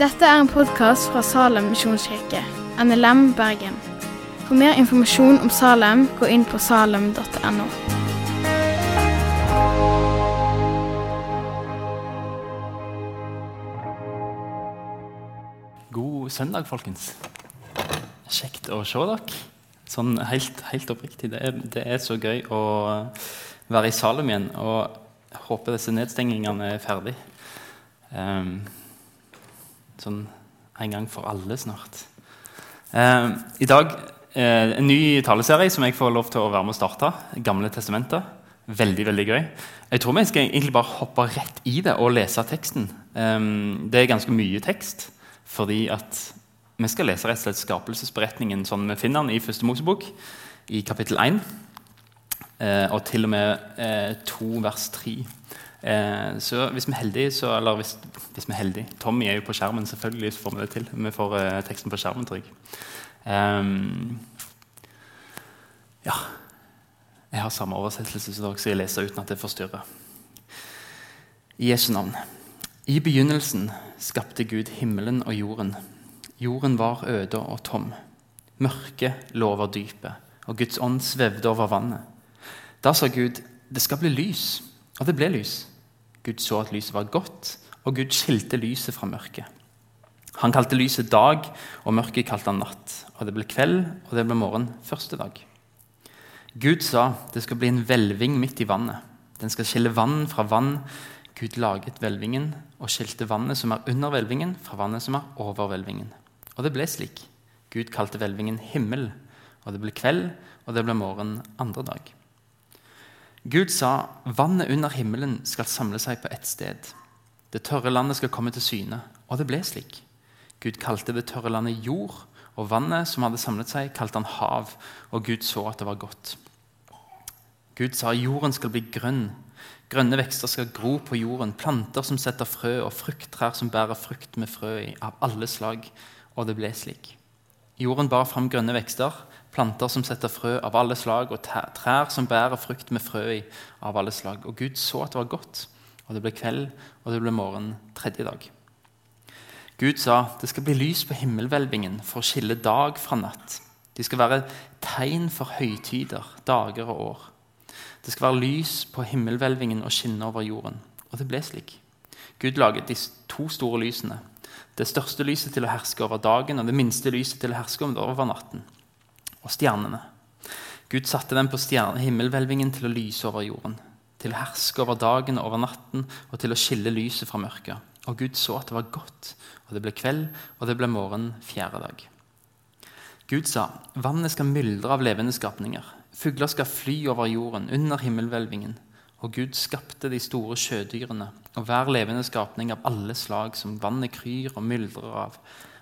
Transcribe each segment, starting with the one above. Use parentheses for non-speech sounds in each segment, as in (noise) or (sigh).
Dette er en podkast fra Salem misjonskirke, NLM Bergen. For mer informasjon om Salem, gå inn på salem.no. God søndag, folkens. Kjekt å se dere. Sånn helt, helt oppriktig. Det er, det er, så gøy å være i Salem igjen. Og jeg håper disse nedstengingene er ferdig. Um, sånn en gang for alle snart. Um, I dag uh, en ny taleserie som jeg får lov til å være med å starte. Gamle testamenter. Veldig veldig gøy. Jeg tror vi skal egentlig bare hoppe rett i det og lese teksten. Um, det er ganske mye tekst. Fordi at vi skal lese rett og slett skapelsesberetningen sånn vi finner den i Første Mosebok, i kapittel 1. Eh, og til og med eh, 2 vers 3. Eh, så hvis vi er heldige, så, Eller hvis, hvis, vi er heldige Tommy er jo på skjermen, selvfølgelig så får vi det til. Vi får eh, teksten på skjermen, trygg. Um, ja. Jeg har samme oversettelse som dere, så jeg leser uten at det forstyrrer. I Jesu navn. I begynnelsen skapte Gud himmelen og jorden. Jorden var øde og tom. Mørket lå over dypet, og Guds ånd svevde over vannet. Da sa Gud, 'Det skal bli lys.' Og det ble lys. Gud så at lyset var godt, og Gud skilte lyset fra mørket. Han kalte lyset dag, og mørket kalte han natt. Og det ble kveld, og det ble morgen første dag. Gud sa det skal bli en hvelving midt i vannet. Den skal skille vann fra vann Gud laget hvelvingen og skilte vannet som er under hvelvingen, fra vannet som er over hvelvingen. Og det ble slik. Gud kalte hvelvingen himmel, og det ble kveld, og det ble morgen andre dag. Gud sa vannet under himmelen skal samle seg på ett sted. Det tørre landet skal komme til syne, og det ble slik. Gud kalte det tørre landet jord, og vannet som hadde samlet seg, kalte han hav, og Gud så at det var godt. Gud sa jorden skal bli grønn, Grønne vekster skal gro på jorden, planter som setter frø, og frukttrær som bærer frukt med frø i, av alle slag. Og det ble slik. Jorden bar fram grønne vekster, planter som setter frø av alle slag, og trær som bærer frukt med frø i av alle slag. Og Gud så at det var godt, og det ble kveld, og det ble morgen tredje dag. Gud sa det skal bli lys på himmelhvelvingen for å skille dag fra natt. De skal være tegn for høytider, dager og år. Det skal være lys på himmelhvelvingen og skinne over jorden. Og det ble slik. Gud laget de to store lysene. Det største lyset til å herske over dagen og det minste lyset til å herske over natten. Og stjernene. Gud satte dem på himmelhvelvingen til å lyse over jorden. Til å herske over dagen og over natten og til å skille lyset fra mørket. Og Gud så at det var godt, og det ble kveld, og det ble morgen fjerde dag. Gud sa, vannet skal myldre av levende skapninger. Fugler skal fly over jorden, under himmelhvelvingen. Og Gud skapte de store sjødyrene og hver levende skapning av alle slag som vannet kryr og myldrer av,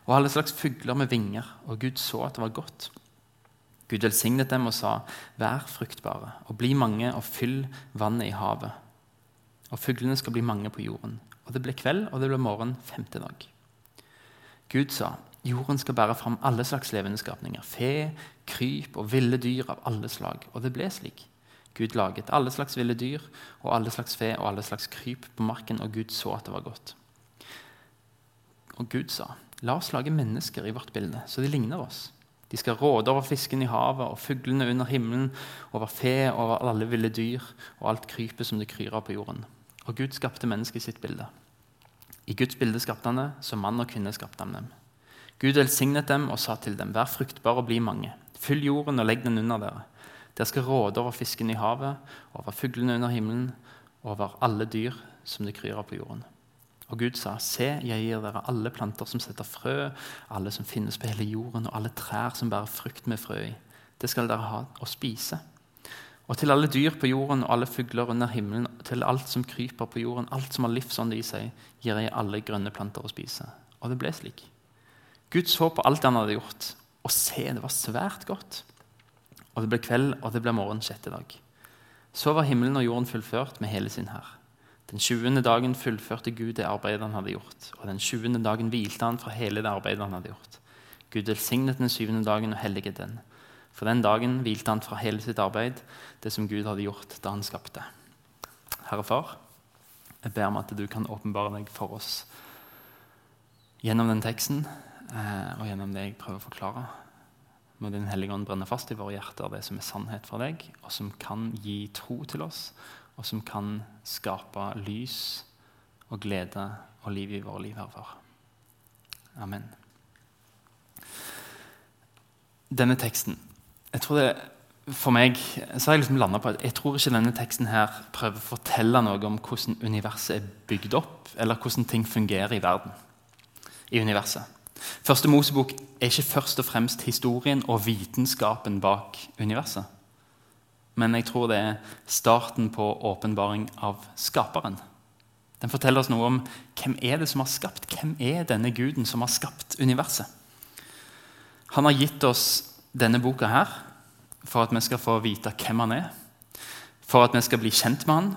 og alle slags fugler med vinger. Og Gud så at det var godt. Gud velsignet dem og sa, Vær fruktbare og bli mange og fyll vannet i havet. Og fuglene skal bli mange på jorden. Og det ble kveld, og det ble morgen femte dag. Gud sa, Jorden skal bære fram alle slags levende skapninger. Fe, kryp og ville dyr av alle slag. Og det ble slik. Gud laget alle slags ville dyr og alle slags fe og alle slags kryp på marken, og Gud så at det var godt. Og Gud sa, la oss lage mennesker i vårt bilde, så de ligner oss. De skal råde over fisken i havet og fuglene under himmelen, over fe, over alle ville dyr og alt krypet som det kryr av på jorden. Og Gud skapte mennesket i sitt bilde. I Guds bilde skapte han det, som mann og kvinne skapte han dem. Gud velsignet dem og sa til dem, vær fruktbare og bli mange. Fyll jorden og legg den under dere. Dere skal råde over fisken i havet, over fuglene under himmelen, over alle dyr som det kryr av på jorden. Og Gud sa, se, jeg gir dere alle planter som setter frø, alle som finnes på hele jorden, og alle trær som bærer frukt med frø i. Det skal dere ha å spise. Og til alle dyr på jorden og alle fugler under himmelen, til alt som kryper på jorden, alt som har livsånd i seg, gir jeg alle grønne planter å spise. Og det ble slik. Gud så på alt han hadde gjort, og se, det var svært godt. Og det ble kveld, og det ble morgen sjette dag. Så var himmelen og jorden fullført med hele sin hær. Den 20. dagen fullførte Gud det arbeidet han hadde gjort, og den 20. dagen hvilte han fra hele det arbeidet han hadde gjort. Gud velsignet den syvende dagen og helliget den. For den dagen hvilte han fra hele sitt arbeid, det som Gud hadde gjort da han skapte. Herre Far, Jeg ber om at du kan åpenbare deg for oss gjennom den teksten eh, og gjennom det jeg prøver å forklare. Må Din Hellige Ånd brenne fast i våre hjerter det som er sannhet fra deg, og som kan gi tro til oss, og som kan skape lys og glede og liv i våre liv herfra. Amen. Denne teksten jeg tror det, For meg så har jeg liksom landa på at jeg tror ikke denne teksten her prøver å fortelle noe om hvordan universet er bygd opp, eller hvordan ting fungerer i verden. i universet. Første Mosebok er ikke først og fremst historien og vitenskapen bak universet. Men jeg tror det er starten på åpenbaring av skaperen. Den forteller oss noe om hvem er det som har skapt Hvem er denne guden som har skapt universet. Han har gitt oss denne boka her for at vi skal få vite hvem han er. For at vi skal bli kjent med han,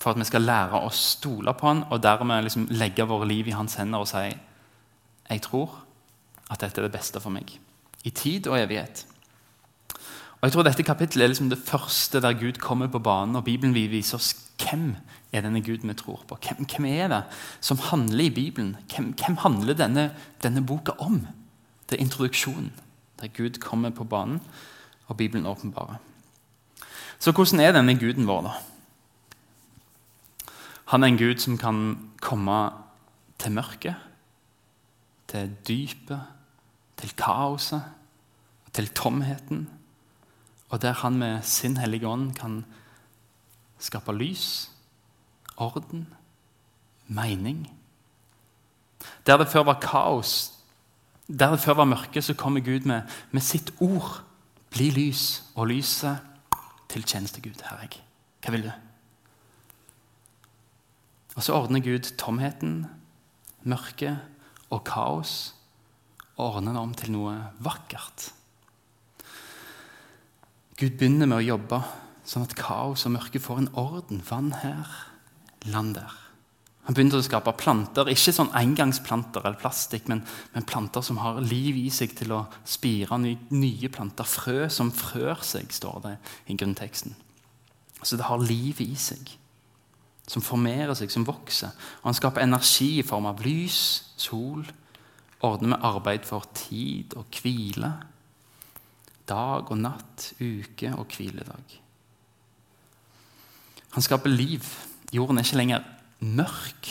for at vi skal lære å stole på han, og dermed liksom legge våre liv i hans hender og si jeg tror at dette er det beste for meg. I tid og evighet. Og jeg tror Dette kapittelet er liksom det første der Gud kommer på banen, og Bibelen vil vise oss hvem er denne Gud vi tror på. Hvem, hvem er det som handler i Bibelen? Hvem, hvem handler denne, denne, boka om? Det er introduksjonen, der Gud kommer på banen, og Bibelen åpenbarer. Så hvordan er denne guden vår, da? Han er en gud som kan komme til mørket, til dypet, til kaoset, til tomheten. Og der han med sin hellige ånd kan skape lys, orden, mening. Der det før var kaos, der det før var mørke, så kommer Gud med, med sitt ord. Bli lys, og lyset til tjeneste Gud. Her jeg. Hva vil du? Og så ordner Gud tomheten, mørket og kaos ordner det om til noe vakkert. Gud begynner med å jobbe sånn at kaos og mørke får en orden. Vann her, land der. Han begynte å skape planter, ikke sånn engangsplanter eller plastikk, men, men, planter som har liv i seg til å spire ny, nye planter. Frø som frør seg, står det i grunnteksten. Så det har liv i seg, som formerer seg, som vokser. Og han skaper energi i form av lys, sol, ordner med arbeid for tid og hvile. Dag og natt, uke og hviledag. Han skaper liv. Jorden er ikke lenger mørk.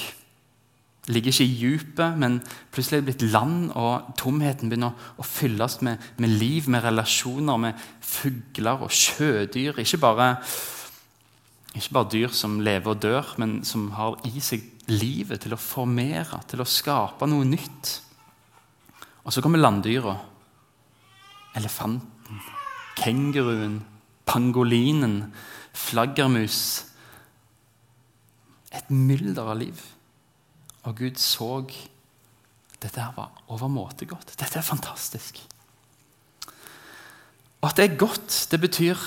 Ligger ikke i dypet, men plutselig er det blitt land, og tomheten begynner å fylles med, med liv, med relasjoner, med fugler og sjødyr. Ikke bare, ikke bare dyr som lever og dør, men som har i seg livet til å formere, til å skape noe nytt. Og så kommer landdyra. Elefanten, kenguruen, pangolinen, flaggermus et mylder av liv. Og Gud så dette her var overmåte godt. Dette er fantastisk. Og at det er godt, det betyr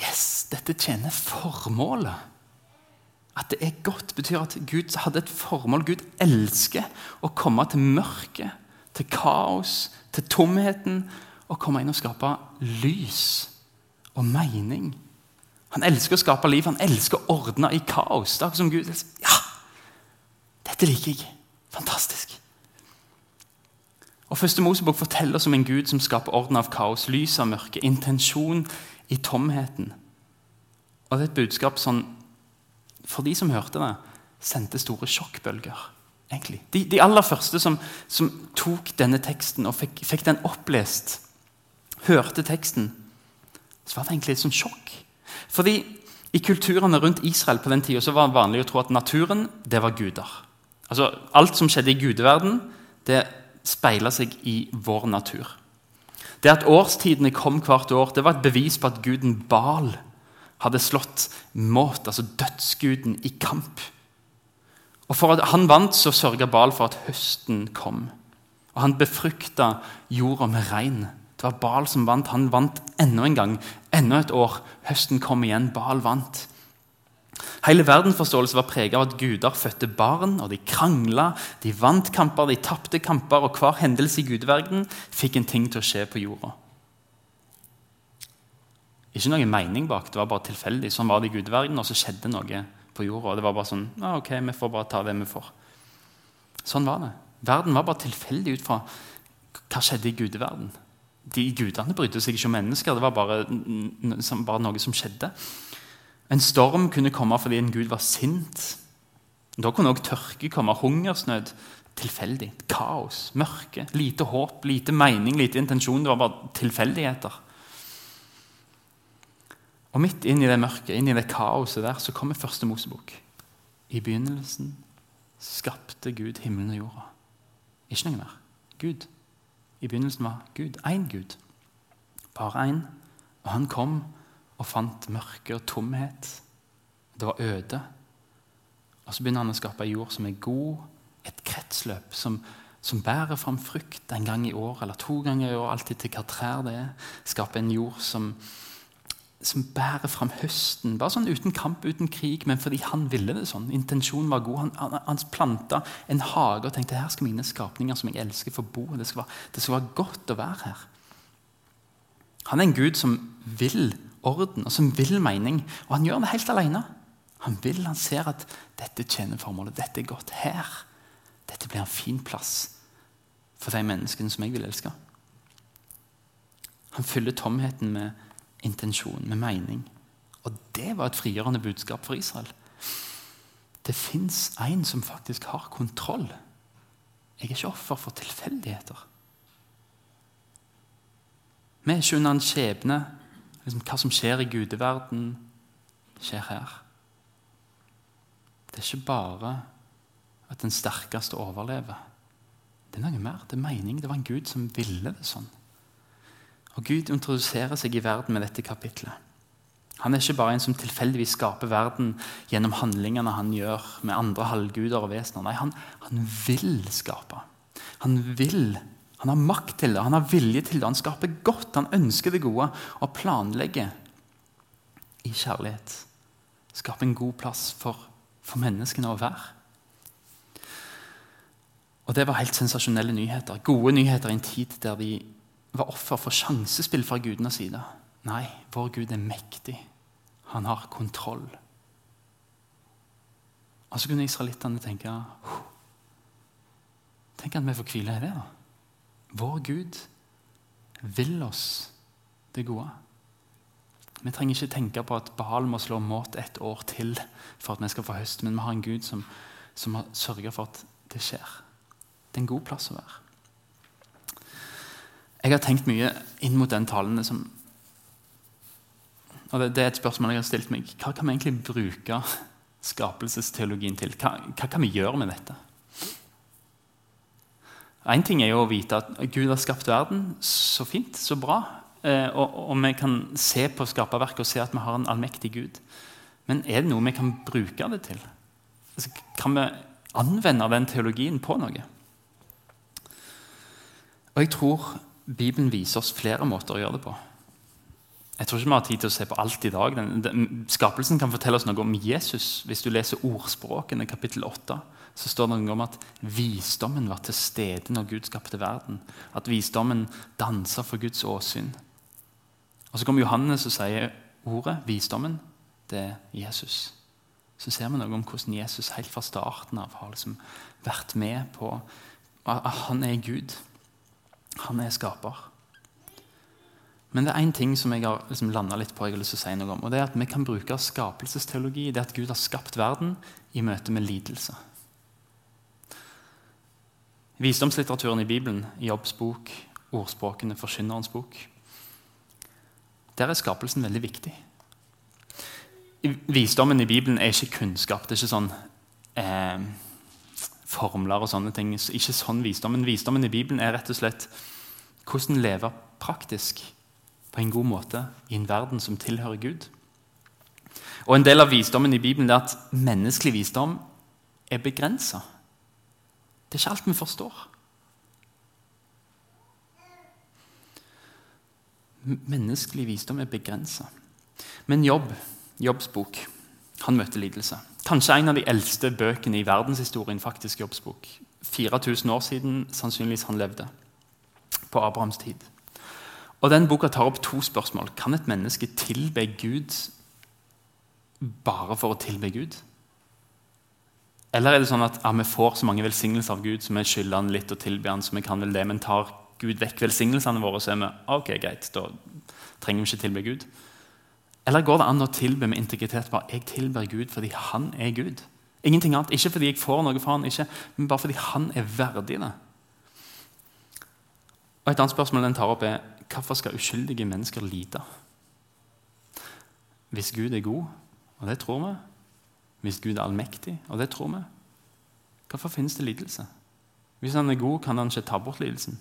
yes, dette tjener formålet. At det er godt, betyr at Gud hadde et formål. Gud elsker å komme til mørket, til kaos, til tomheten. Og komme inn og skape lys og mening han elsker å skape liv, han elsker å ordne i kaos. Det er som Gud Ja, dette liker jeg. Fantastisk. Og Første Mosebok forteller oss om en Gud som skaper orden av kaos, lys av mørke, intensjon i tomheten. Og det er et budskap som for de som hørte det, sendte store sjokkbølger. egentlig. De, de aller første som, som, tok denne teksten og fikk, fikk den opplest, hørte teksten, så var det egentlig et sånt sjokk. Fordi I kulturene rundt Israel på den tida var det vanlig å tro at naturen det var guder. Altså, alt som skjedde i gudeverden, det speila seg i vår natur. Det at årstidene kom hvert år, det var et bevis på at guden Bal hadde slått Måt, altså dødsguden, i kamp. Og For at han vant, så sørga Bal for at høsten kom. Og han befrukta jorda med regn. Det var Bal som vant. Han vant enda en gang. Enda et år. Høsten kom igjen. Bal vant. Hele verdensforståelsen var preget av at guder fødte barn, og de krangla, de vant kamper, de tapte kamper, og hver hendelse i gudeverden fikk en ting til å skje på jorda. Ikke noe mening bak, det var bare tilfeldig. Sånn var det i gudeverden, og så skjedde noe på jorda. Det var bare sånn ah, ok, vi får bare ta det vi får. Sånn var det. Verden var bare tilfeldig ut fra hva skjedde i gudeverden. De Gudene brydde seg ikke om mennesker. Det var bare, bare noe som skjedde. En storm kunne komme fordi en gud var sint. Da kunne også tørke komme, hungersnød. Tilfeldig. Kaos, mørke, lite håp, lite mening, lite intensjon. Det var bare tilfeldigheter. Og midt inn i det mørket, inn i det kaoset der, så kommer første Mosebok. I begynnelsen skapte Gud himmelen og jorda. Ikke noe mer. Gud. I begynnelsen var Gud én Gud. Bare én. Og han kom og fant mørke og tomhet. Det var øde. Og så begynner han å skape ei jord som er god, et kretsløp som, som bærer fram frukt en gang i år eller to ganger i år, alltid til hva trær det er. Skape en jord som som bærer fram høsten. Bare sånn uten kamp, uten krig, men fordi han ville det sånn. Intensjonen var god. Han, han, han planta en hage og tenkte her skal mine skapninger som jeg elsker, få bo. Det skal, være, det skal være godt å være her. Han er en gud som vil orden og som vil mening. Og han gjør det helt alene. Han vil, han ser at dette tjener formålet. Dette er godt her. Dette blir en fin plass for de menneskene som jeg vil elske. Han fyller tomheten med intensjon, med mening. Og det var et frigjørende budskap for Israel. Det fins en som faktisk har kontroll. Jeg er ikke offer for tilfeldigheter. Vi er ikke under en skjebne. Liksom, hva som skjer i gudeverden, skjer her. Det er ikke bare at den sterkeste overlever. Det er noe mer. Det er mening. Det var en Gud som ville det sånn. Og Gud introduserer seg i verden med dette kapitlet. Han er ikke bare en som tilfeldigvis skaper verden gjennom handlingene han gjør med andre halvguder og vesener. Nei, han, han, vil skape. Han vil. Han har makt til det, han har vilje til det. Han skaper godt, han ønsker det gode og planlegger i kjærlighet. Skape en god plass for, for menneskene å være. Og Det var helt sensasjonelle nyheter. Gode nyheter i en tid der de var offer for sjansespill fra gudenes side. Nei, vår Gud er mektig. Han har kontroll. Og så kunne israelittene tenke Tenk at vi får hvile i det. da. Vår Gud vil oss det gode. Vi trenger ikke tenke på at Bahal må slå mot et år til for at vi skal få høst, men vi har en Gud som, som har sørga for at det skjer. Det er en god plass å være. Jeg har tenkt mye inn mot den talen som og det, det, er et spørsmål jeg har stilt meg. Hva kan vi egentlig bruke skapelsesteologien til? Hva, hva kan vi gjøre med dette? Én ting er jo å vite at Gud har skapt verden så fint, så bra. Eh, og, og, vi kan se på skaperverket og se at vi har en allmektig Gud. Men er det noe vi kan bruke det til? Altså, kan vi anvende den teologien på noe? Og jeg tror Bibelen viser oss flere måter å gjøre det på. Jeg tror ikke vi har tid til å se på alt i dag. Den, den, skapelsen kan fortelle oss noe om Jesus. Hvis du leser ordspråkene, kapittel 8, så står det noe om at visdommen var til stede når Gud skapte verden. At visdommen dansa for Guds åsyn. Og Så kommer Johannes og sier ordet, visdommen, det er Jesus. Så ser vi noe om hvordan Jesus helt fra starten av har liksom vært med på at han er Gud. Han er skaper. Men det er én ting som jeg har liksom landa litt på, jeg har lyst til å si noe om, og det er at vi kan bruke skapelsesteologi, det at Gud har skapt verden, i møte med lidelse. Visdomslitteraturen i Bibelen, Jobbs bok, ordspråkene, Forkynnerens bok Der er skapelsen veldig viktig. Visdommen i Bibelen er ikke kunnskap. Det er ikke sånn eh, formler og sånne ting. Ikke sånn visdommen. Visdommen i Bibelen er rett og slett hvordan leve praktisk på en god måte i en verden som tilhører Gud. Og En del av visdommen i Bibelen er at menneskelig visdom er begrensa. Det er ikke alt vi forstår. Menneskelig visdom er begrensa. Men Jobb, Jobbs bok, han møtte lidelse. Kanskje en av de eldste bøkene i verdenshistorien. faktisk Jobbs bok. 4000 år siden sannsynligvis han levde. På Abrahams tid. Og den Boka tar opp to spørsmål. Kan et menneske tilbe Gud bare for å tilbe Gud? Eller er det sånn at ja, vi får så mange velsignelser av Gud, så vi skylder han litt og tilber han, så vi kan vel det, men tar Gud vekk velsignelsene våre, så er vi ok, greit, da trenger vi ikke tilbe Gud? Eller går det an å tilbe med integritet? bare Jeg tilber Gud fordi han er Gud. Ingenting annet. Ikke fordi jeg får noe fra han, ikke, men bare fordi han er verdig det. Og Et annet spørsmål den tar opp, er hvorfor skal uskyldige mennesker lide? Hvis Gud er god, og det tror vi, hvis Gud er allmektig, og det tror vi, hvorfor finnes det lidelse? Hvis han er god, kan han ikke ta bort lidelsen.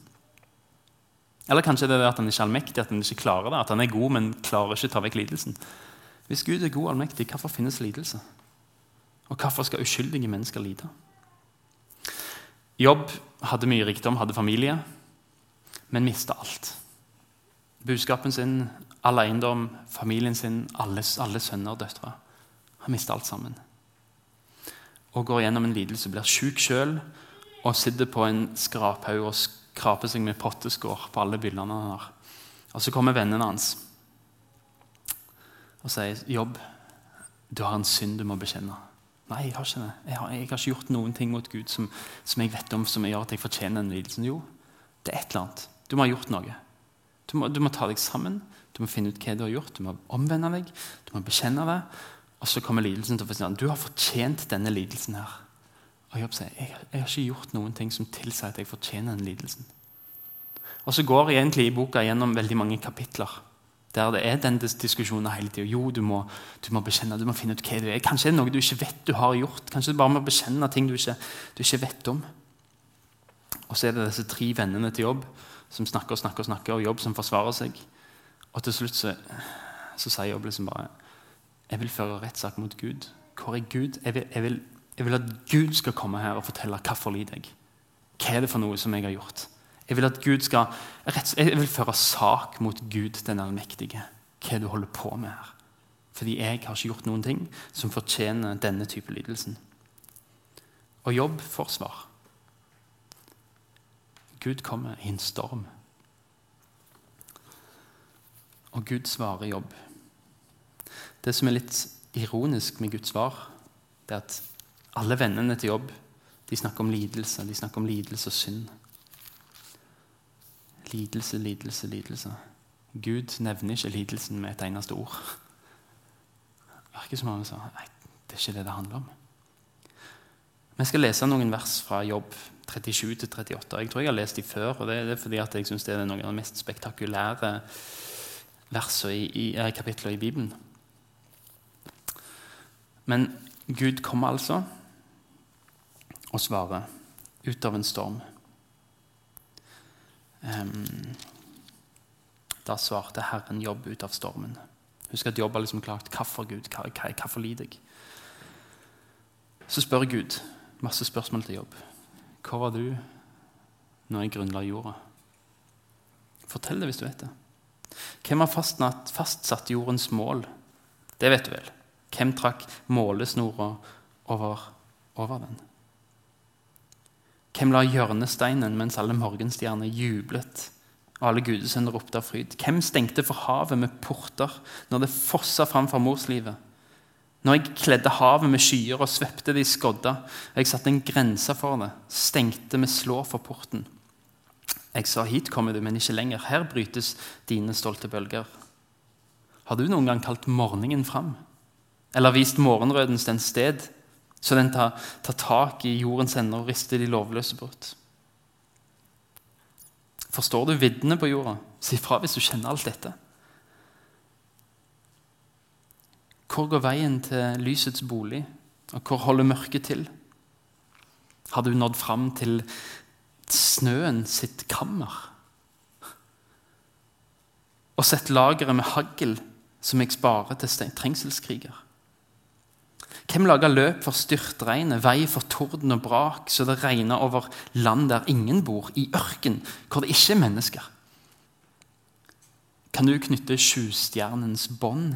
Eller kanskje det er at han ikke er allmektig, at han ikke klarer det. At han er god, men klarer ikke å ta vekk lidelsen. Hvis Gud er god og allmektig, hvorfor finnes lidelse? Og hvorfor skal uskyldige mennesker lide? Jobb hadde mye rikdom, hadde familie, men mista alt. Budskapen sin, all eiendom, familien sin, alle, alle sønner og døtre. Han mista alt sammen. Og går gjennom en lidelse, blir sjuk sjøl og sitter på en skraphaug og skraper seg med potteskår på alle bildene han har. Og Så kommer vennene hans og sier, 'Jobb, du har en synd du må bekjenne.' Nei, jeg har ikke det. Jeg har, jeg har ikke gjort noen ting mot Gud som, som, jeg vet om som gjør at jeg fortjener den lidelsen. Jo, det er et eller annet. Du må ha gjort noe. Du må, du må, ta deg sammen. Du må finne ut hva du har gjort. Du må omvende deg. Du må bekjenne det. Og så kommer lidelsen til å forstå du har fortjent denne lidelsen. her. Og Jobb sier jeg, jeg har ikke gjort noen ting som tilsier at jeg fortjener den lidelsen. Og så går egentlig i boka gjennom veldig mange kapitler der det er den diskusjonen hele tida. Jo, du må, du må, bekjenne, du må finne ut hva du er. Kanskje det er noe du ikke vet du har gjort. Kanskje du bare må bekjenne ting du ikke, du ikke vet om. Og så er det disse tre vennene til jobb som snakker og snakker, og snakker, og jobb som forsvarer seg. Og til slutt så, så sier jobb liksom bare Jeg vil føre rettssak mot Gud. Hvor er Gud? Jeg vil, jeg, vil, jeg vil, at Gud skal komme her og fortelle hvorfor lider jeg. Hva er det for noe som jeg har gjort? Jeg vil at Gud skal, jeg vil føre sak mot Gud den allmektige. Hva er det du holder på med her. Fordi jeg har ikke gjort noen ting som fortjener denne type lidelsen. Og jobb forsvar. Gud kommer i en storm. Og Gud svarer jobb. Det som er litt ironisk med Guds svar, det er at alle vennene til jobb de snakker om lidelse, de snakker om lidelse og synd. Lidelse, lidelse, lidelse. Gud nevner ikke lidelsen med et eneste ord. Det virker som om han sa nei, det er ikke det det handler om. Vi skal lese noen vers fra Jobb 37-38. Jeg tror jeg har lest de før. og Det er fordi jeg synes det er noen av de mest spektakulære versene i, i, i kapitler i Bibelen. Men Gud kommer altså og svarer ut av en storm. Um, da svarte Herren Jobb ut av stormen. Husk at Jobb har liksom klart hvorfor Gud, hvorfor lider jeg? Så spør Gud masse spørsmål til Jobb. Hvor var du når jeg grunnla jorda? Fortell det hvis du vet det. Hvem har fastsatt jordens mål? Det vet du vel. Hvem trakk målesnora over, over den? Hvem la hjørnesteinen mens alle morgenstjerner jublet og alle gudesønner ropte av fryd? Hvem stengte for havet med porter når det fossa fram fra morslivet? Når jeg kledde havet med skyer og svøpte det i skodda, og jeg satte en grense for det, stengte med slå for porten. Jeg sa, hit kommer du, men ikke lenger. Her brytes dine stolte bølger. Har du noen gang kalt morgenen fram? Eller vist morgenrødens den sted så den tar, tar tak i jordens ender og rister de lovløse bort. Forstår du viddene på jorda? Si fra hvis du kjenner alt dette. Hvor går veien til lysets bolig, og hvor holder mørket til? Har du nådd fram til snøen sitt kammer? Og sett lageret med hagl som jeg sparer til trengselskriger? Hvem lager løp for styrtregnet, vei for torden og brak, så det regner over land der ingen bor, i ørken hvor det ikke er mennesker? Kan du knytte sjustjernens bånd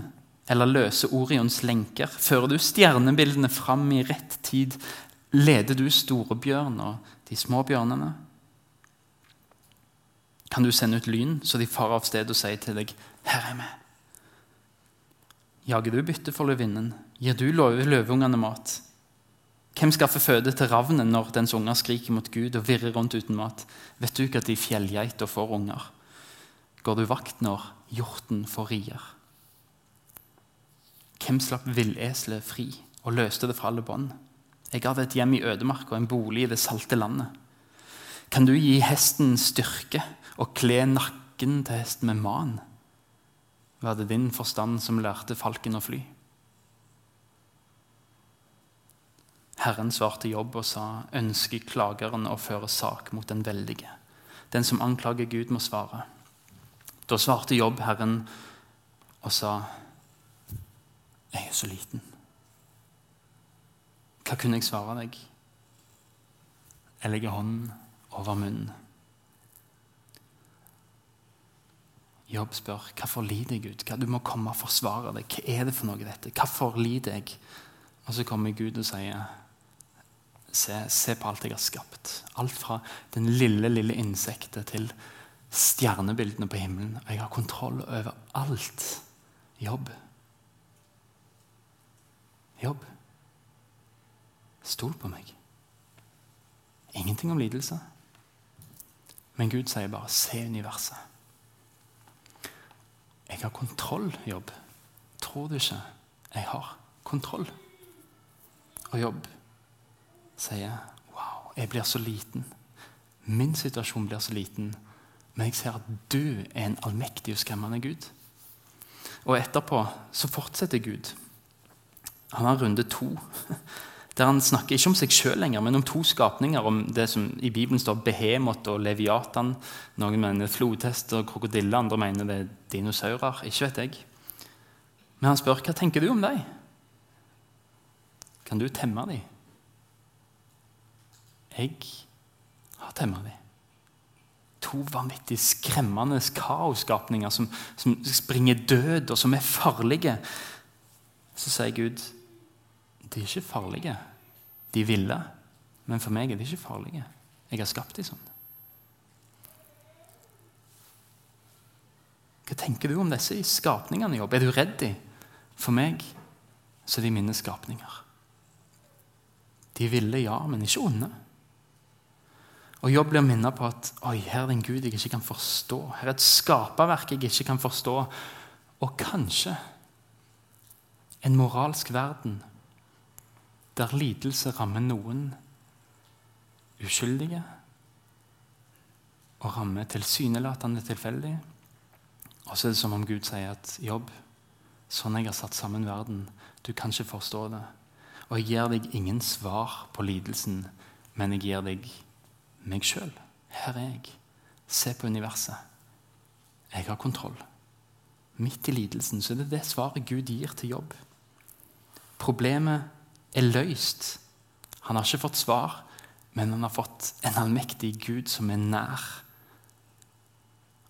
eller løse Orions lenker? Fører du stjernebildene fram i rett tid? Leder du storebjørn og de små bjørnene? Kan du sende ut lyn, så de farer av sted og sier til deg 'Her er vi'? Jager du bytte for løvinnen? Gir du løveungene mat? Hvem skaffer føde til ravnen når dens unger skriker mot Gud og virrer rundt uten mat? Vet du ikke at de fjellgeiter får unger? Går du vakt når hjorten får rier? Hvem slapp villeselet fri og løste det fra alle bånd? Jeg ga det et hjem i ødemark og en bolig i det salte landet. Kan du gi hesten styrke og kle nakken til hesten med man? Var det din forstand som lærte falken å fly? Herren svarte Jobb og sa, ønsker klageren å føre sak mot den veldige. Den som anklager Gud, må svare. Da svarte Jobb Herren og sa, jeg er så liten. Hva kunne jeg svare deg? Jeg legger hånden over munnen. Jobb spør hvorfor lider jeg, Gud? Du må komme og forsvare deg. Hva er det for noe, dette? Hvorfor lider jeg? Og så kommer Gud og sier se, se på alt jeg har skapt. Alt fra den lille, lille insektet til stjernebildene på himmelen. Og jeg har kontroll over alt. Jobb. Jobb. Stol på meg. Ingenting om lidelse. Men Gud sier bare 'se universet'. Jeg har kontroll, jobb. Tror du ikke jeg har kontroll? Og jobb sier 'wow, jeg blir så liten'. Min situasjon blir så liten, men jeg ser at du er en allmektig og skremmende Gud. Og etterpå så fortsetter Gud. Han har runde to der han snakker ikke om seg sjøl lenger, men om to skapninger. Om det som i Bibelen står Behemot og Leviatan. Noen mener flodhester og krokodiller, andre mener det er dinosaurer. Ikke vet jeg. Men han spør hva tenker du om dem. Kan du temme dem? Jeg har temma dem. To vanvittig skremmende kaosskapninger som, som springer død, og som er farlige. Så sier Gud de er ikke farlige. De er ville, men for meg er de ikke farlige. Jeg har skapt dem sånn. Hva tenker du om disse skapningene, i Jobb? Er du redd dem? For meg så er de mine skapninger. De ville, ja, men ikke onde. Og Jobb blir minnet på at oi, her er det en Gud jeg ikke kan forstå. Her er et skaperverk jeg ikke kan forstå. Og kanskje en moralsk verden der lidelse rammer noen uskyldige og rammer tilsynelatende tilfeldig. Og så er det som om Gud sier at jobb, sånn jeg har satt sammen verden, du kan ikke forstå det. Og jeg gir deg ingen svar på lidelsen, men jeg gir deg meg sjøl. Her er jeg. Se på universet. Jeg har kontroll. Midt i lidelsen så er det det svaret Gud gir til jobb. Problemet er løst. Han har ikke fått svar, men han har fått en allmektig Gud som er nær.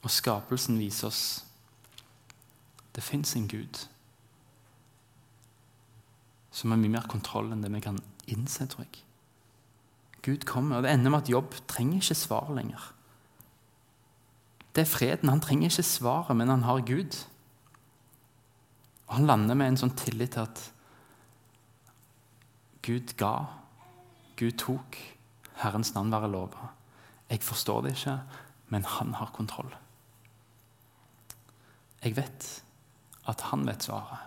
Og skapelsen viser oss det fins en Gud som har mye mer kontroll enn det vi kan innse, tror jeg. Gud kommer, og Det ender med at Jobb trenger ikke svar lenger. Det er freden. Han trenger ikke svaret, men han har Gud. Og Han lander med en sånn tillit til at Gud ga, Gud tok. Herrens navn være lova. Jeg forstår det ikke, men han har kontroll. Jeg vet at han vet svaret.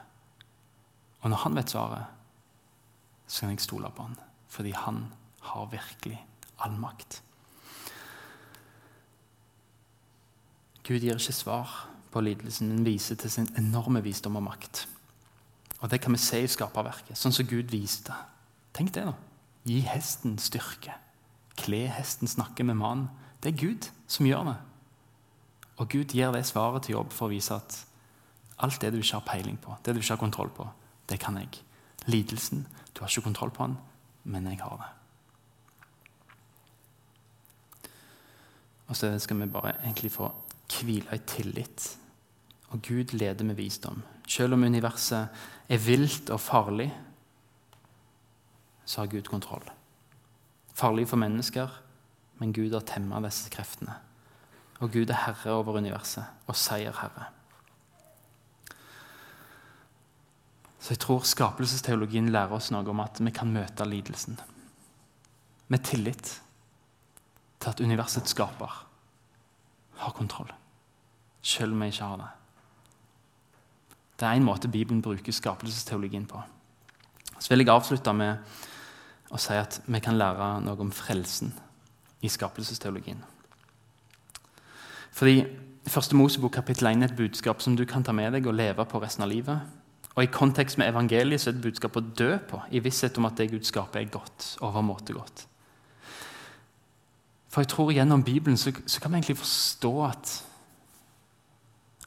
Og når han vet svaret, så kan jeg stole på han, fordi han har virkelig all makt. Gud gir ikke svar på lidelsen, men viser til sin enorme visdom og makt. Og Det kan vi se i skaperverket, sånn som Gud viste Tenk det, da. Gi hesten styrke. Kle hesten, snakke med mannen. Det er Gud som gjør det. Og Gud gir det svaret til jobb for å vise at alt det du ikke har peiling på, det du ikke har kontroll på, det kan jeg. Lidelsen Du har ikke kontroll på den, men jeg har det. Og så skal vi bare egentlig få hvile i tillit. Og Gud leder med visdom. Selv om universet er vilt og farlig, så har Gud kontroll. Farlig for mennesker, men Gud har temma disse kreftene. Og Gud er herre over universet og seierherre. Så jeg tror skapelsesteologien lærer oss noe om at vi kan møte lidelsen med tillit til at universets skaper har kontroll, selv om vi ikke har det. Det er en måte Bibelen bruker skapelsesteologien på. Så vil jeg avslutte med å si at vi kan lære noe om frelsen i skapelsesteologien. Fordi Første Mosebok kapittel 1 er et budskap som du kan ta med deg og leve på resten av livet. Og I kontekst med evangeliet så er det et budskap å dø på, i visshet om at det Gud skaper, er godt. overmåte godt. For jeg tror gjennom Bibelen så, så, kan vi egentlig forstå at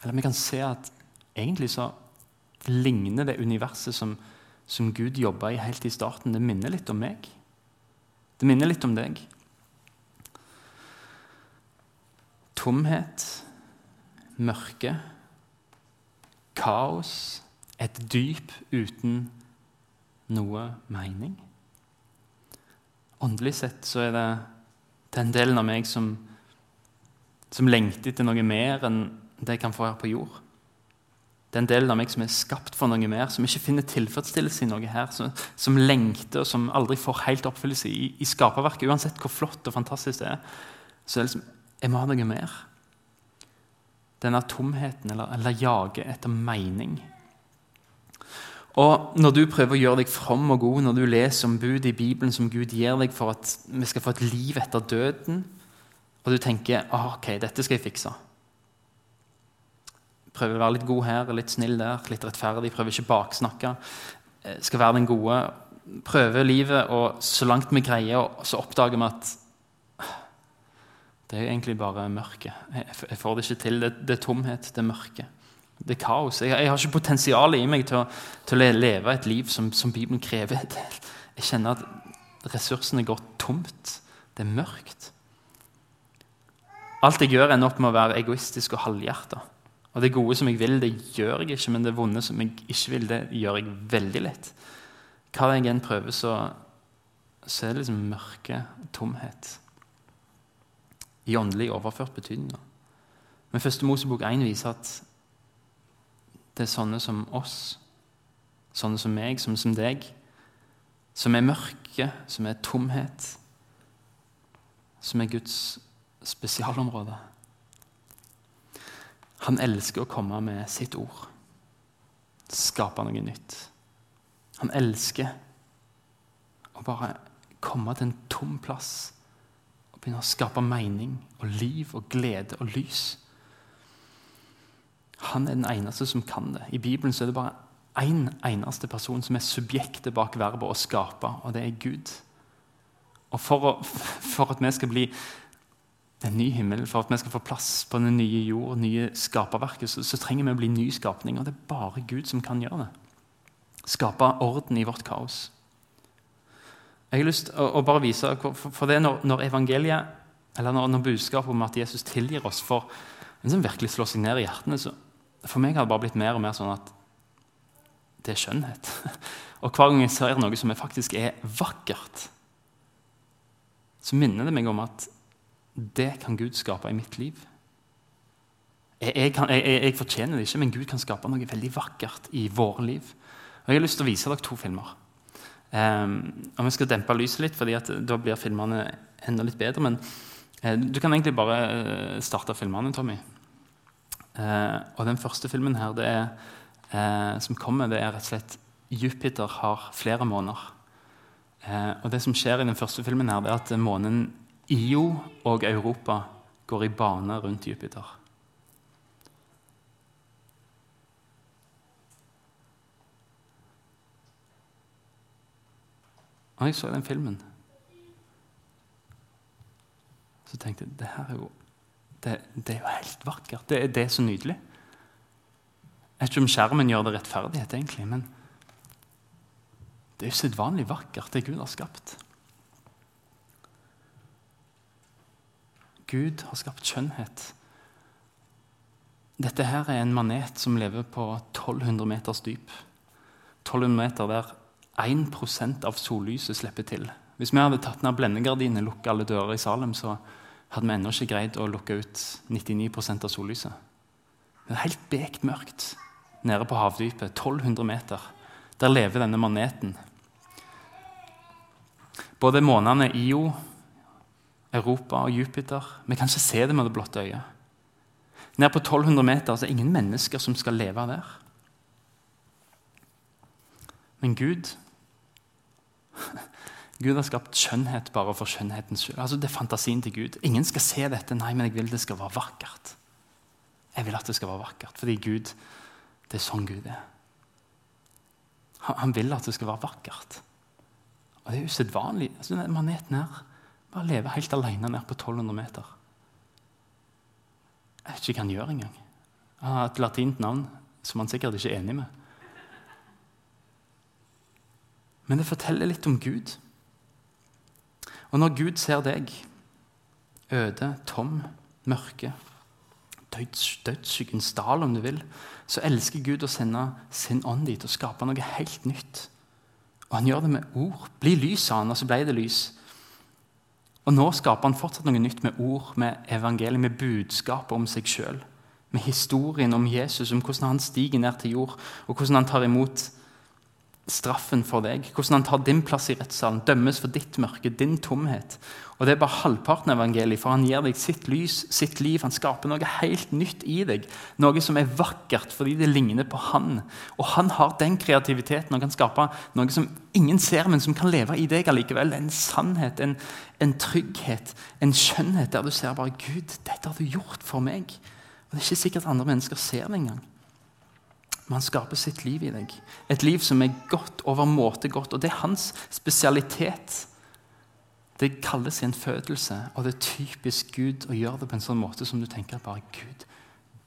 Eller vi kan se at egentlig så ligner det universet som, som Gud jobba i helt i starten, det minner litt om meg. Det minner litt om deg. Tomhet, mørke, kaos, et dyp uten noe mening. Åndelig sett så er det den delen av meg som, som lengter etter noe mer enn det jeg kan få her på jord. Den delen av meg som er skapt for noe mer, som ikke finner tilfredsstillelse i noe her, som, som lengter og som aldri får helt oppfyllelse i, i skaperverket, uansett hvor flott og fantastisk det er, så er det liksom Jeg må ha noe mer. Denne tomheten, eller, eller jage etter mening. Og Når du prøver å gjøre deg from og god, når du leser om bud i Bibelen som Gud gir deg for at vi skal få et liv etter døden, og du tenker ah, ok, dette skal jeg fikse Prøver å være litt god her, litt snill der, litt rettferdig, prøver ikke baksnakke. Eh, skal være den gode. Prøver livet, og så langt vi greier, så oppdager vi at det er egentlig bare mørke. Jeg får det ikke til. Det, det er tomhet, det er mørke. Det er kaos. Jeg, jeg har ikke potensial i meg til å, til å, leve et liv som, som Bibelen krever. Jeg kjenner at ressursene går tomt. Det er mørkt. Alt jeg gjør, ender opp med å være egoistisk og halvhjerta. Og det gode som jeg vil, det gjør jeg ikke, men det vonde som jeg ikke vil, det gjør jeg veldig lett. Hva jeg enn prøver, så, så er det liksom mørke tomhet. I åndelig overført betydning. Men første Mosebok 1 viser at det er sånne som oss, sånne som meg, som, som deg, som er mørke, som er tomhet, som er Guds spesialområde. Han elsker å komme med sitt ord, skape noe nytt. Han elsker å bare komme til en tom plass og begynne å skape mening og liv og glede og lys. Han er den eneste som kan det. I Bibelen er det bare én en eneste person som er subjektet bak verbet 'å skape', og det er Gud. Og for, å, for, at vi skal bli en ny himmel, for at vi skal få plass på den nye jord, nye skaperverket, så, så trenger vi å bli ny skapning. Og det er bare Gud som kan gjøre det. Skape orden i vårt kaos. Jeg har lyst til å, å, bare vise, for, det det når, når evangeliet, eller når, når budskapet om at Jesus tilgir oss, for en som virkelig slår seg ned i hjertene, så, for meg har det bare blitt mer og mer sånn at det er skjønnhet. (laughs) Og hver gang jeg ser noe som faktisk er vakkert, så minner det meg om at det kan Gud skape i mitt liv. Jeg, kan, jeg, jeg, fortjener det ikke, men Gud kan skape noe veldig vakkert i våre liv. Og Jeg har lyst til å vise dere to filmer. Um, og Vi skal dempe lyset litt, fordi da blir filmene enda litt bedre. Men uh, du kan egentlig bare uh, starte filmene, Tommy. Uh, og den første filmen her, er, eh, som kommer, det er rett og slett Jupiter har flere måneder. Eh, og det som skjer i den første filmen, her, det er at månen Io og Europa går i bane rundt Jupiter. Og jeg så den filmen, så tenkte jeg det her er jo det, det, er jo helt vakkert. Det, det, er så nydelig. Jeg vet ikke om skjermen gjør det rettferdighet, egentlig, men det er jo sedvanlig vakkert, det Gud har skapt. Gud har skapt skjønnhet. Dette her er en manet som lever på 1200 meters dyp. 1200 meter der 1% av sollyset slipper til. Hvis vi hadde tatt ned blendegardinene og lukket alle dører i Salem, så hadde vi ennå ikke greid å lukke ut 99 av sollyset. Det er helt bekt mørkt nede på havdypet, 1200 meter. Der lever denne maneten. Både månene IO, Europa og Jupiter Vi kan ikke se det med det blotte øyet. Ned på 1200 meter så er det ingen mennesker som skal leve der. Men Gud (laughs) Gud har skapt skjønnhet bare for skjønnhetens skyld. Altså, det er fantasien til Gud. Ingen skal se dette. Nei, men jeg vil det skal være vakkert. Jeg vil at det skal være vakkert, fordi Gud, det er sånn Gud er. Han, han vil at det skal være vakkert. Og det er usedvanlig. Altså, maneten her bare leve helt alene ned på 1200 meter. Jeg vet ikke hva han gjør engang. Han har et latint navn som han sikkert ikke er enig med. Men det forteller litt om Gud. Og når Gud ser deg, øde, tom, mørke, døds, dødsskyggens dal, om du vil, så elsker Gud å sende sin ånd dit og skape noe helt nytt. Og han gjør det med ord. Bli lys, sa han, og så ble det lys. Og nå skaper han fortsatt noe nytt med ord, med evangeliet, med budskapet om seg sjøl. Med historien om Jesus, om hvordan han stiger ned til jord, og hvordan han tar imot straffen for deg. Hvordan han tar din plass i rettssalen, dømmes for ditt mørke, din tomhet. Og Det er bare halvparten av evangeliet, for han gir deg sitt lys, sitt liv. Han skaper noe helt nytt i deg, noe som er vakkert fordi det ligner på han. Og han har den kreativiteten og kan skape noe som ingen ser, men som kan leve i deg allikevel. En sannhet, en, en trygghet, en skjønnhet der du ser bare Gud, dette har du gjort for meg. Og Det er ikke sikkert andre mennesker ser det engang. Men han skaper sitt liv i deg. Et liv som er godt, overmåte godt. Og det er hans spesialitet. Det kalles en fødelse, og det er typisk Gud å gjøre det på en sånn måte som du tenker bare Gud,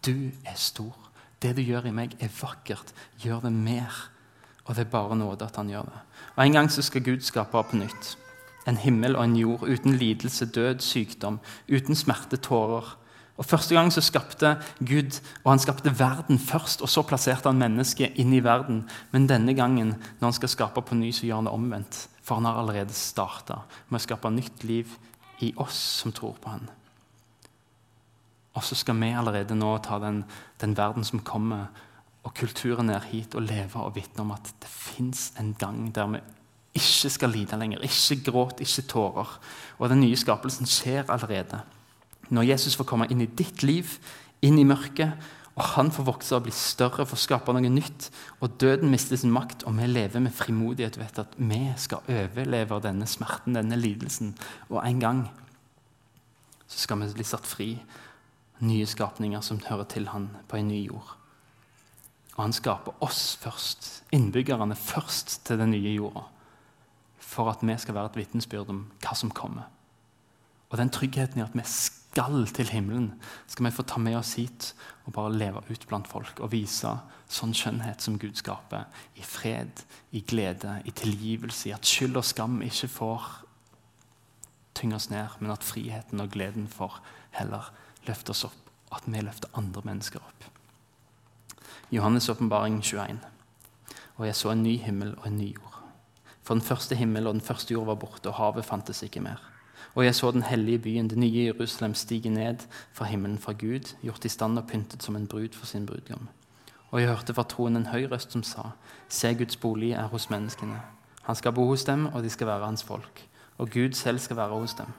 du er stor. Det du gjør i meg, er vakkert. Gjør det mer. Og det er bare nåde at han gjør det. Og En gang så skal Gud skape på nytt. En himmel og en jord uten lidelse, død, sykdom, uten smerte, tårer og Første gang så skapte Gud og han skapte verden først, og så plasserte han mennesket inn i verden. Men denne gangen når han skal skape på ny, så gjør han det omvendt. For han har allerede starta med å skape nytt liv i oss som tror på han. Og så skal vi allerede nå ta den, den verden som kommer, og kulturen ned hit, og leve og vitne om at det fins en gang der vi ikke skal lide lenger. Ikke gråt, ikke tårer. Og den nye skapelsen skjer allerede når Jesus får komme inn i ditt liv, inn i mørket, og han får vokse og bli større, får skape noe nytt, og døden mister sin makt, og vi lever med frimodighet og vet at vi skal overleve denne smerten, denne lidelsen. Og en gang så skal vi bli satt fri. Nye skapninger som hører til han på en ny jord. Og han skaper oss først, innbyggerne først til den nye jorda. For at vi skal være et vitnesbyrd om hva som kommer. Og den tryggheten i at vi skal skal til himmelen, skal vi få ta med oss hit og bare leve ut blant folk og vise sånn skjønnhet som Gud skaper. I fred, i glede, i tilgivelse, i at skyld og skam ikke får tynge oss ned, men at friheten og gleden får heller løfte oss opp, at vi løfter andre mennesker opp. Johannes' åpenbaring 21. Og jeg så en ny himmel og en ny jord. For den første himmel og den første jord var borte, og havet fantes ikke mer. Og jeg så den hellige byen, det nye Jerusalem, stige ned fra himmelen fra Gud, gjort i stand og pyntet som en brud for sin brudgom. Og jeg hørte fra troen en høy røst som sa, Se, Guds bolig er hos menneskene. Han skal bo hos dem, og de skal være hans folk. Og Gud selv skal være hos dem.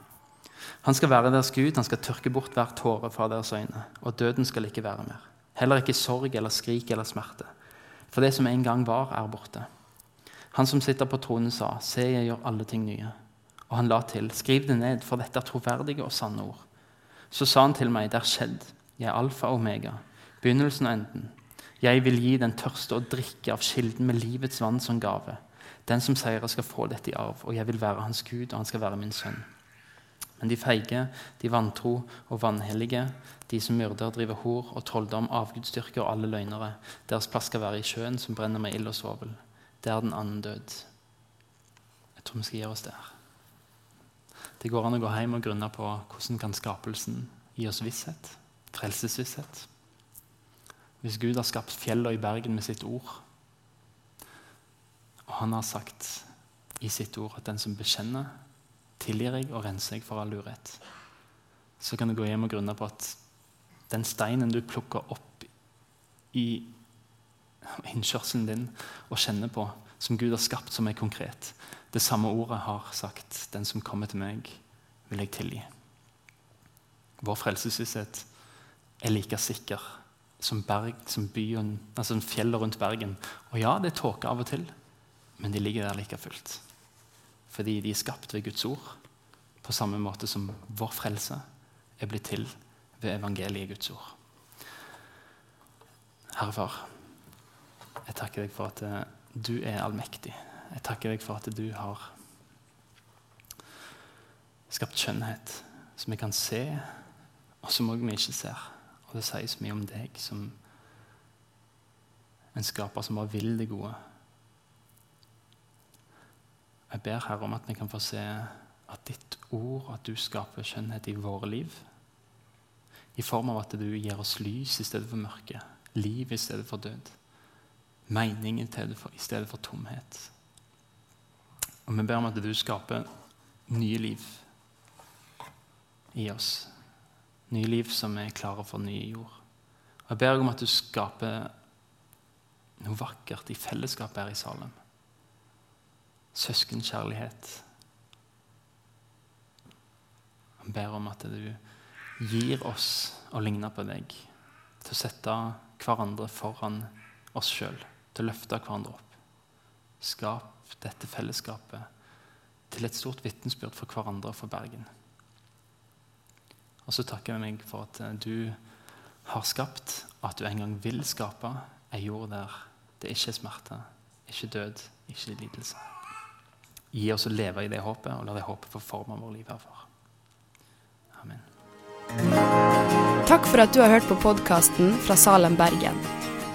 Han skal være deres Gud, han skal tørke bort hver tåre fra deres øyne, og døden skal ikke være mer. Heller ikke sorg eller skrik eller smerte. For det som en gang var, er borte. Han som sitter på tronen, sa, Se, jeg gjør alle ting nye. Og han la til, skriv det ned, for dette er troverdige og sanne ord. Så sa han til meg, det er skjedd, jeg er alfa og omega, begynnelsen og enden. Jeg vil gi den tørste å drikke av kilden med livets vann som gave. Den som seirer, skal få dette i arv, og jeg vil være hans Gud, og han skal være min sønn. Men de feige, de vantro og vanhellige, de som myrder, driver hor og trolldom, avgudsdyrker og alle løgnere, deres plass skal være i sjøen som brenner med ild og svovel. Det er den annen død. Jeg tror vi skal gi oss der. Det går an å gå hjem og grunne på hvordan kan skapelsen gi oss visshet, frelsesvisshet. Hvis Gud har skapt fjellene i Bergen med sitt ord, og han har sagt i sitt ord at den som bekjenner, tilgir jeg og renser jeg for all urett, så kan du gå hjem og grunne på at den steinen du plukker opp i innkjørselen din og kjenner på, som Gud har skapt, som er konkret. Det samme ordet har sagt 'Den som kommer til meg, vil jeg tilgi'. Vår frelsesvisshet er like sikker som, berg, som byen, altså fjellet rundt Bergen. Og ja, det er tåke av og til, men de ligger der like fullt. Fordi de er skapt ved Guds ord, på samme måte som vår frelse er blitt til ved evangeliet Guds ord. Herre Far, jeg takker deg for at eh, du er allmektig. Jeg takker deg for at du har skapt skjønnhet som vi kan se, og som òg vi ikke ser. Og det sies mye om deg som en skaper som bare vil det gode. Jeg ber Herre om at vi kan få se at ditt ord, at du skaper skjønnhet i våre liv. I form av at du gir oss lys i stedet for mørke, liv i stedet for død. Mening i stedet for tomhet. Og vi ber om at du skaper nye liv i oss. Nye liv som er klare for ny jord. Og Jeg ber om at du skaper noe vakkert i fellesskapet her i Salem. Søskenkjærlighet. Jeg ber om at du gir oss å ligne på deg. Til å sette hverandre foran oss sjøl. Til å løfte hverandre opp. Skap dette fellesskapet til et stort vitnesbyrd for hverandre og for Bergen. Og så takker jeg meg for at eh, du har skapt, at du en gang vil skape, ei jord der det ikke er smerte, ikke død, ikke lidelse. Gi oss å leve i det håpet, og la det håpet få forme vårt liv herfor. Amen. Takk for at du har hørt på podkasten fra Salem, Bergen.